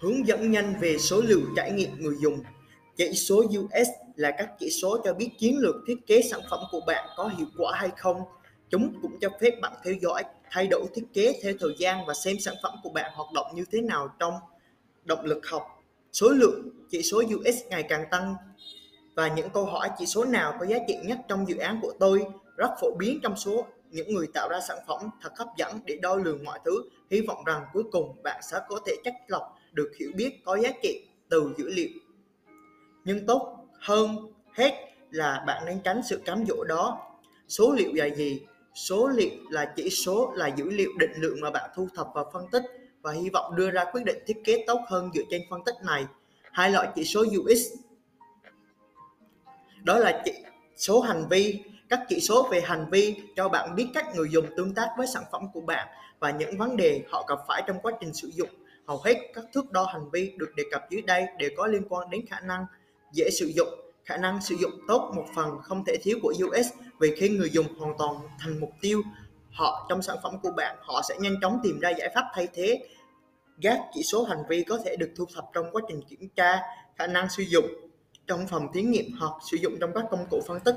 Hướng dẫn nhanh về số liệu trải nghiệm người dùng. Chỉ số US là các chỉ số cho biết chiến lược thiết kế sản phẩm của bạn có hiệu quả hay không. Chúng cũng cho phép bạn theo dõi, thay đổi thiết kế theo thời gian và xem sản phẩm của bạn hoạt động như thế nào trong động lực học. Số lượng chỉ số US ngày càng tăng và những câu hỏi chỉ số nào có giá trị nhất trong dự án của tôi rất phổ biến trong số những người tạo ra sản phẩm thật hấp dẫn để đo lường mọi thứ. Hy vọng rằng cuối cùng bạn sẽ có thể chắc lọc được hiểu biết có giá trị từ dữ liệu. Nhưng tốt hơn hết là bạn nên tránh sự cám dỗ đó. Số liệu là gì? Số liệu là chỉ số là dữ liệu định lượng mà bạn thu thập và phân tích và hy vọng đưa ra quyết định thiết kế tốt hơn dựa trên phân tích này. Hai loại chỉ số UX đó là chỉ số hành vi các chỉ số về hành vi cho bạn biết cách người dùng tương tác với sản phẩm của bạn và những vấn đề họ gặp phải trong quá trình sử dụng. Hầu hết các thước đo hành vi được đề cập dưới đây đều có liên quan đến khả năng dễ sử dụng. Khả năng sử dụng tốt một phần không thể thiếu của UX vì khi người dùng hoàn toàn thành mục tiêu. Họ, trong sản phẩm của bạn, họ sẽ nhanh chóng tìm ra giải pháp thay thế. Các chỉ số hành vi có thể được thu thập trong quá trình kiểm tra khả năng sử dụng, trong phòng thí nghiệm hoặc sử dụng trong các công cụ phân tích.